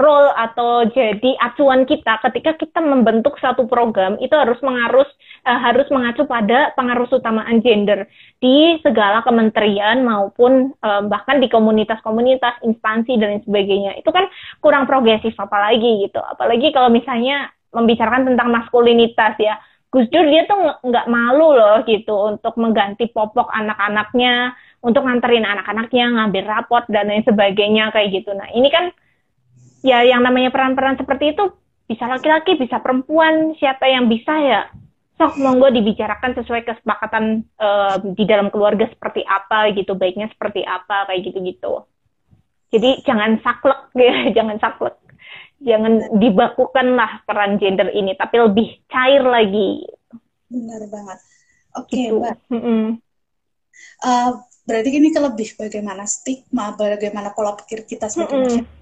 role atau jadi acuan kita ketika kita membentuk satu program itu harus mengarus uh, harus mengacu pada pengaruh utamaan gender di segala kementerian maupun um, bahkan di komunitas-komunitas instansi dan sebagainya. Itu kan kurang progresif apalagi gitu. Apalagi kalau misalnya membicarakan tentang maskulinitas ya Gus Dur dia tuh nggak malu loh gitu untuk mengganti popok anak-anaknya untuk nganterin anak-anaknya ngambil raport dan lain sebagainya kayak gitu nah ini kan ya yang namanya peran-peran seperti itu bisa laki-laki, bisa perempuan, siapa yang bisa ya sok monggo dibicarakan sesuai kesepakatan uh, di dalam keluarga seperti apa gitu, baiknya seperti apa kayak gitu-gitu. Jadi jangan saklek ya, jangan saklek. Jangan dibakukan lah peran gender ini, tapi lebih cair lagi. Benar banget. Oke, okay, gitu. Mbak. Mm -hmm. uh, berarti ini kelebih bagaimana stigma, bagaimana pola pikir kita sebagai mm -hmm. masyarakat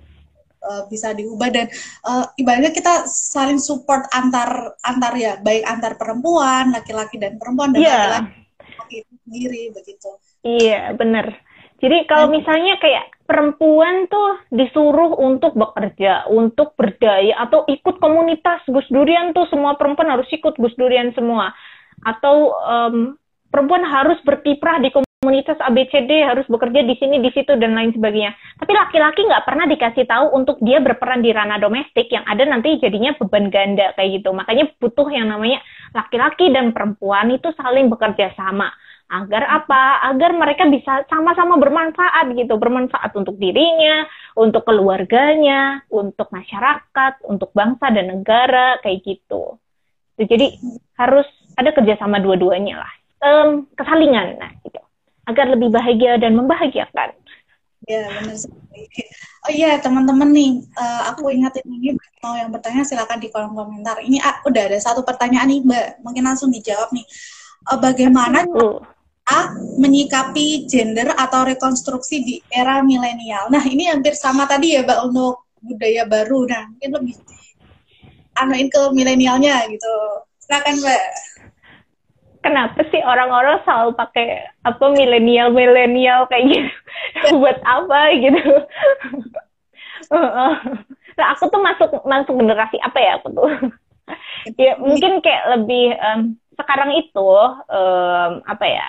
uh, bisa diubah dan uh, ibaratnya kita saling support antar antar ya baik antar perempuan laki-laki dan perempuan dan yeah. laki-laki sendiri begitu iya yeah, benar jadi kalau misalnya kayak perempuan tuh disuruh untuk bekerja, untuk berdaya atau ikut komunitas Gus Durian tuh semua perempuan harus ikut Gus Durian semua. Atau um, perempuan harus berkiprah di komunitas ABCD harus bekerja di sini, di situ, dan lain sebagainya. Tapi laki-laki nggak pernah dikasih tahu untuk dia berperan di ranah domestik yang ada nanti jadinya beban ganda kayak gitu. Makanya butuh yang namanya laki-laki dan perempuan itu saling bekerja sama. Agar apa? Agar mereka bisa sama-sama bermanfaat gitu. Bermanfaat untuk dirinya, untuk keluarganya, untuk masyarakat, untuk bangsa dan negara, kayak gitu. Jadi harus ada kerjasama dua-duanya lah. Um, kesalingan, nah gitu agar lebih bahagia dan membahagiakan. Ya, benar sekali. Oh iya, teman-teman nih, uh, aku ingatin ini mau yang bertanya silakan di kolom komentar. Ini uh, udah ada satu pertanyaan nih, Mbak. Mungkin langsung dijawab nih. Uh, bagaimana uh. Menyikapi gender atau rekonstruksi di era milenial? Nah, ini hampir sama tadi ya, Mbak, untuk budaya baru. Nah, mungkin lebih anuin ke milenialnya gitu. Silakan, Mbak kenapa sih orang-orang selalu pakai apa milenial milenial kayak gitu buat apa gitu nah aku tuh masuk masuk generasi apa ya aku tuh ya mungkin kayak lebih um, sekarang itu um, apa ya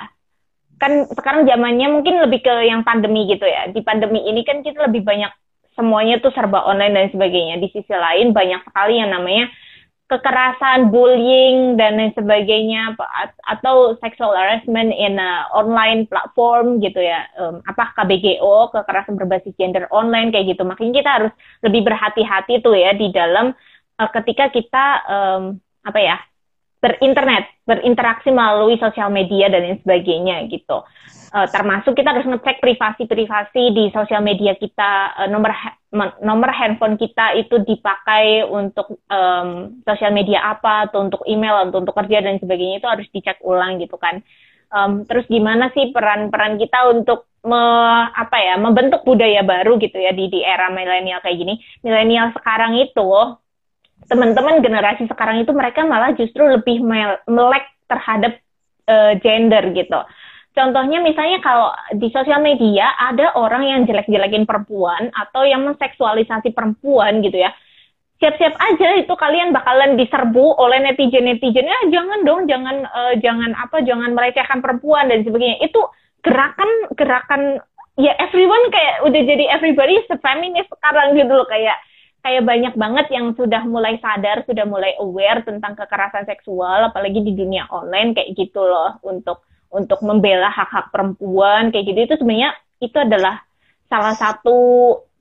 kan sekarang zamannya mungkin lebih ke yang pandemi gitu ya di pandemi ini kan kita lebih banyak semuanya tuh serba online dan sebagainya di sisi lain banyak sekali yang namanya kekerasan, bullying dan lain sebagainya atau sexual harassment in a online platform gitu ya. Um, apa KBGO, kekerasan berbasis gender online kayak gitu. Makanya kita harus lebih berhati-hati tuh ya di dalam uh, ketika kita um, apa ya? Berinternet, berinteraksi melalui sosial media dan lain sebagainya gitu. Uh, termasuk kita harus ngecek privasi-privasi di sosial media kita. Uh, nomor nomor handphone kita itu dipakai untuk um, sosial media apa atau untuk email atau untuk kerja dan sebagainya itu harus dicek ulang gitu kan. Um, terus gimana sih peran-peran kita untuk me, apa ya membentuk budaya baru gitu ya di di era milenial kayak gini. Milenial sekarang itu teman-teman generasi sekarang itu mereka malah justru lebih melek terhadap uh, gender gitu Contohnya misalnya kalau di sosial media ada orang yang jelek-jelekin perempuan atau yang menseksualisasi perempuan gitu ya. Siap-siap aja itu kalian bakalan diserbu oleh netizen-netizen. Ya jangan dong, jangan uh, jangan apa, jangan melecehkan perempuan dan sebagainya. Itu gerakan gerakan ya everyone kayak udah jadi everybody feminist sekarang gitu loh kayak kayak banyak banget yang sudah mulai sadar, sudah mulai aware tentang kekerasan seksual, apalagi di dunia online kayak gitu loh untuk untuk membela hak-hak perempuan kayak gitu. Itu sebenarnya itu adalah salah satu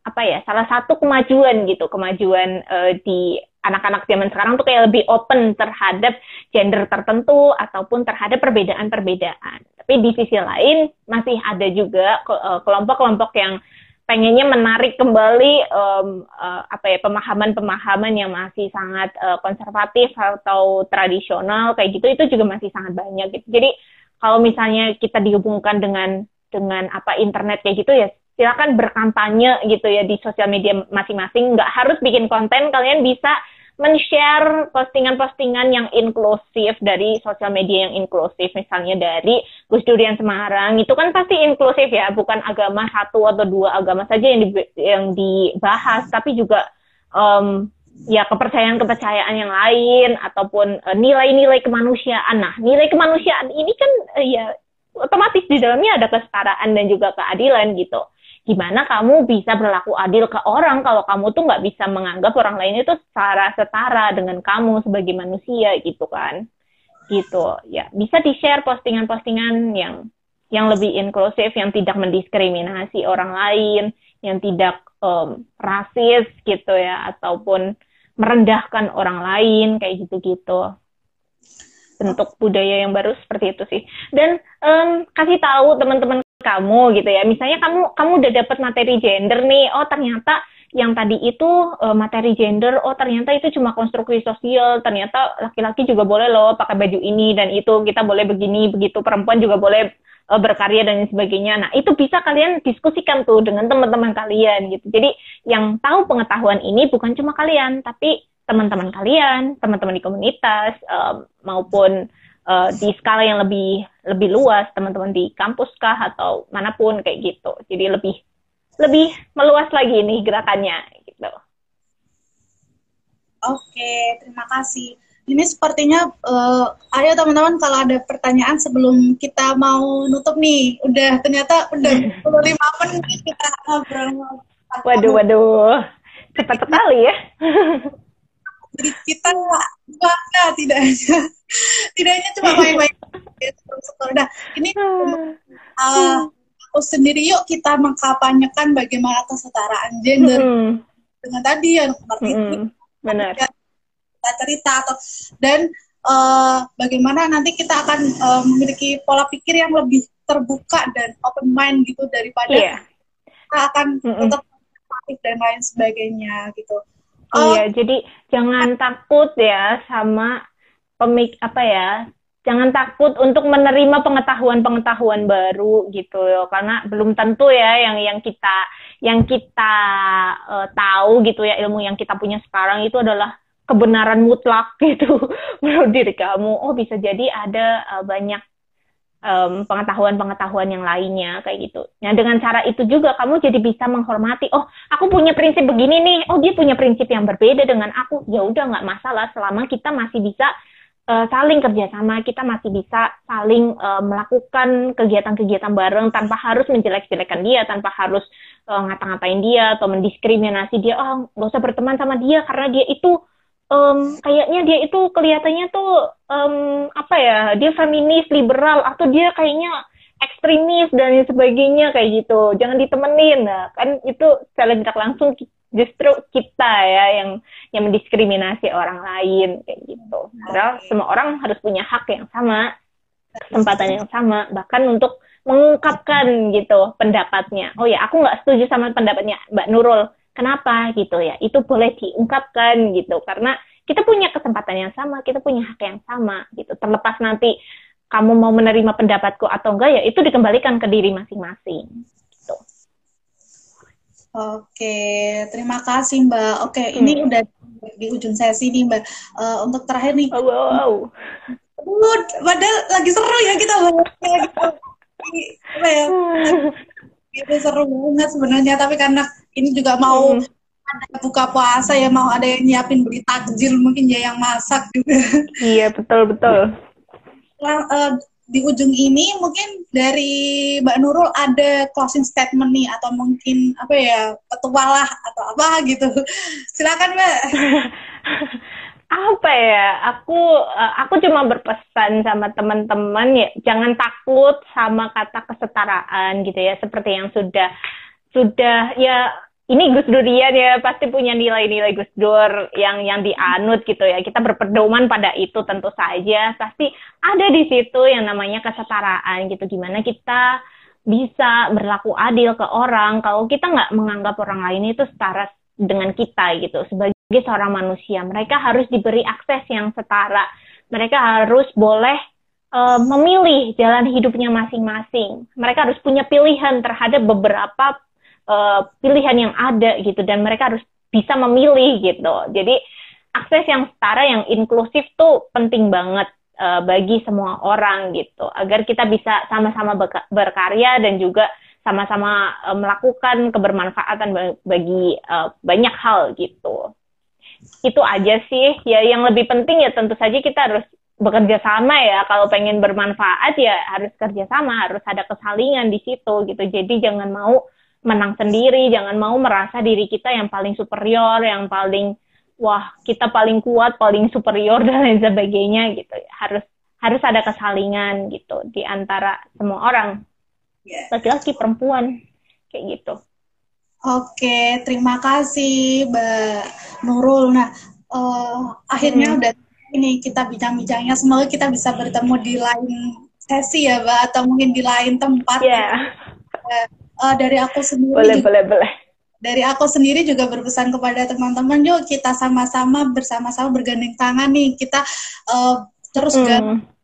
apa ya salah satu kemajuan gitu kemajuan uh, di anak-anak zaman sekarang tuh kayak lebih open terhadap gender tertentu ataupun terhadap perbedaan-perbedaan. Tapi di sisi lain masih ada juga eh, kelompok-kelompok yang pengennya menarik kembali um, uh, apa ya pemahaman-pemahaman yang masih sangat uh, konservatif atau tradisional kayak gitu itu juga masih sangat banyak gitu. Jadi kalau misalnya kita dihubungkan dengan dengan apa internet kayak gitu ya silakan berkampanye gitu ya di sosial media masing-masing. Nggak harus bikin konten kalian bisa men-share postingan-postingan yang inklusif dari sosial media yang inklusif. Misalnya dari Gus Durian Semarang. Itu kan pasti inklusif ya. Bukan agama satu atau dua agama saja yang di, yang dibahas. Tapi juga um, ya kepercayaan-kepercayaan yang lain. Ataupun nilai nilai-nilai kemanusiaan. Nah, nilai kemanusiaan ini kan uh, ya otomatis di dalamnya ada kesetaraan dan juga keadilan gitu. Gimana kamu bisa berlaku adil ke orang kalau kamu tuh nggak bisa menganggap orang lain itu secara setara dengan kamu sebagai manusia gitu kan? Gitu. Ya bisa di share postingan-postingan yang yang lebih inklusif, yang tidak mendiskriminasi orang lain, yang tidak um, rasis gitu ya, ataupun merendahkan orang lain kayak gitu-gitu. Bentuk budaya yang baru seperti itu sih. Dan um, kasih tahu teman-teman kamu gitu ya misalnya kamu kamu udah dapat materi gender nih oh ternyata yang tadi itu uh, materi gender oh ternyata itu cuma konstruksi sosial ternyata laki-laki juga boleh loh pakai baju ini dan itu kita boleh begini begitu perempuan juga boleh uh, berkarya dan sebagainya. Nah, itu bisa kalian diskusikan tuh dengan teman-teman kalian gitu. Jadi, yang tahu pengetahuan ini bukan cuma kalian, tapi teman-teman kalian, teman-teman di komunitas uh, maupun uh, di skala yang lebih lebih luas, teman-teman di kampus kah atau mana pun kayak gitu. Jadi lebih lebih meluas lagi nih gerakannya gitu. Oke, terima kasih ini sepertinya uh, ayo teman-teman kalau ada pertanyaan sebelum kita mau nutup nih udah ternyata udah 25 menit kita ngobrol waduh waduh cepat sekali ya jadi kita bangga tidak hanya tidak hanya cuma main-main nah ini uh, aku sendiri yuk kita mengkapanyekan bagaimana kesetaraan gender mm -hmm. dengan tadi yang seperti mm -hmm. benar cerita atau dan uh, bagaimana nanti kita akan uh, memiliki pola pikir yang lebih terbuka dan open mind gitu daripada yeah. kita akan mm -mm. tetap dan lain sebagainya gitu. Uh, iya, jadi jangan takut ya sama pemik apa ya jangan takut untuk menerima pengetahuan-pengetahuan baru gitu ya karena belum tentu ya yang yang kita yang kita uh, tahu gitu ya ilmu yang kita punya sekarang itu adalah kebenaran mutlak gitu menurut diri kamu. Oh bisa jadi ada uh, banyak pengetahuan-pengetahuan um, yang lainnya kayak gitu. Nah dengan cara itu juga kamu jadi bisa menghormati. Oh aku punya prinsip begini nih. Oh dia punya prinsip yang berbeda dengan aku. Ya udah nggak masalah selama kita masih bisa uh, saling kerjasama. Kita masih bisa saling uh, melakukan kegiatan-kegiatan bareng tanpa harus menjelek-jelekan dia, tanpa harus uh, ngata-ngatain dia atau mendiskriminasi dia. Oh nggak usah berteman sama dia karena dia itu um, kayaknya dia itu kelihatannya tuh um, apa ya dia feminis liberal atau dia kayaknya ekstremis dan sebagainya kayak gitu. Jangan ditemenin. Nah kan itu secara tidak langsung justru kita ya yang yang mendiskriminasi orang lain kayak gitu. Padahal semua orang harus punya hak yang sama kesempatan yang sama bahkan untuk mengungkapkan gitu pendapatnya. Oh ya aku nggak setuju sama pendapatnya Mbak Nurul Kenapa gitu ya? Itu boleh diungkapkan gitu karena kita punya kesempatan yang sama, kita punya hak yang sama gitu. Terlepas nanti kamu mau menerima pendapatku atau enggak ya itu dikembalikan ke diri masing-masing. Gitu. Oke, terima kasih Mbak. Oke, hmm. ini udah di ujung sesi nih Mbak. Uh, untuk terakhir nih. Oh, wow. Uh, padahal lagi seru ya kita. Apa ya? Itu seru banget sebenarnya, tapi karena ini juga mau hmm. ada buka puasa ya mau ada yang nyiapin beli takjil mungkin ya yang masak juga. Iya betul betul. Nah, uh, di ujung ini mungkin dari Mbak Nurul ada closing statement nih atau mungkin apa ya petualah atau apa gitu. Silakan Mbak apa ya aku eh, aku cuma berpesan sama teman-teman ya jangan takut sama kata kesetaraan gitu ya seperti yang sudah sudah ya ini Gus Durian ya pasti punya nilai-nilai Gus Dur yang yang dianut gitu ya. Kita berpedoman pada itu tentu saja. Pasti ada di situ yang namanya kesetaraan gitu. Gimana kita bisa berlaku adil ke orang kalau kita nggak menganggap orang lain itu setara dengan kita gitu. Sebagai seorang manusia, mereka harus diberi akses yang setara. Mereka harus boleh uh, memilih jalan hidupnya masing-masing. Mereka harus punya pilihan terhadap beberapa uh, pilihan yang ada gitu dan mereka harus bisa memilih gitu. Jadi akses yang setara yang inklusif tuh penting banget uh, bagi semua orang gitu agar kita bisa sama-sama berkarya dan juga sama-sama melakukan kebermanfaatan bagi banyak hal gitu. Itu aja sih. Ya yang lebih penting ya tentu saja kita harus bekerja sama ya. Kalau pengen bermanfaat ya harus kerja sama harus ada kesalingan di situ gitu. Jadi jangan mau menang sendiri jangan mau merasa diri kita yang paling superior yang paling wah kita paling kuat paling superior dan lain sebagainya gitu. Harus harus ada kesalingan gitu di antara semua orang. Laki-laki perempuan kayak gitu Oke, terima kasih Mbak Nurul. Nah, uh, akhirnya hmm. udah ini kita bincang-bincangnya. Semoga kita bisa bertemu di lain sesi ya, Mbak, atau mungkin di lain tempat. Yeah. Uh, uh, dari aku sendiri. Boleh, juga, boleh, boleh. Dari aku sendiri juga berpesan kepada teman-teman, yuk kita sama-sama bersama-sama bergandeng tangan nih. Kita uh, terus hmm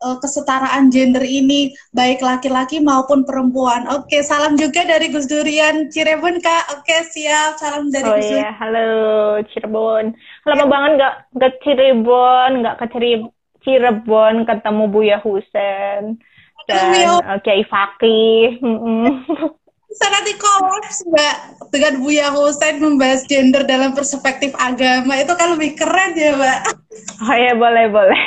uh, kesetaraan gender ini baik laki-laki maupun perempuan. Oke, salam juga dari Gus Durian Cirebon Kak. Oke, siap. Salam dari oh, Gus Durian. iya, halo Cirebon. Lama ya. banget nggak ke Cirebon, nggak ke Cirebon ketemu Buya Husen dan uh, Kiai Fakih. sangat dikolaps mbak dengan Buya Husen membahas gender dalam perspektif agama itu kan lebih keren ya mbak oh ya boleh boleh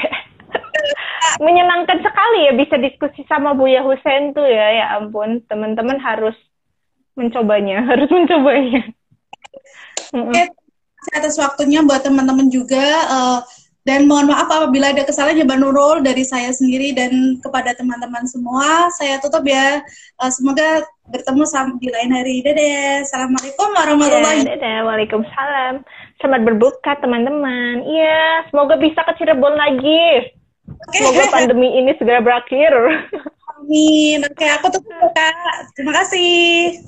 menyenangkan sekali ya bisa diskusi sama Buya Husen tuh ya ya ampun teman-teman harus mencobanya harus mencobanya Oke, atas waktunya buat teman-teman juga uh, dan mohon maaf apabila ada kesalahan ya Mbak Nurul dari saya sendiri dan kepada teman-teman semua. Saya tutup ya. Uh, semoga bertemu di lain hari. Dadah. Assalamualaikum warahmatullahi wabarakatuh. dadah. Waalaikumsalam. Selamat berbuka teman-teman. Iya, semoga bisa ke Cirebon lagi. Okay. Semoga pandemi ini segera berakhir. Amin. Oke, okay, aku tutup ya, kak. Terima kasih.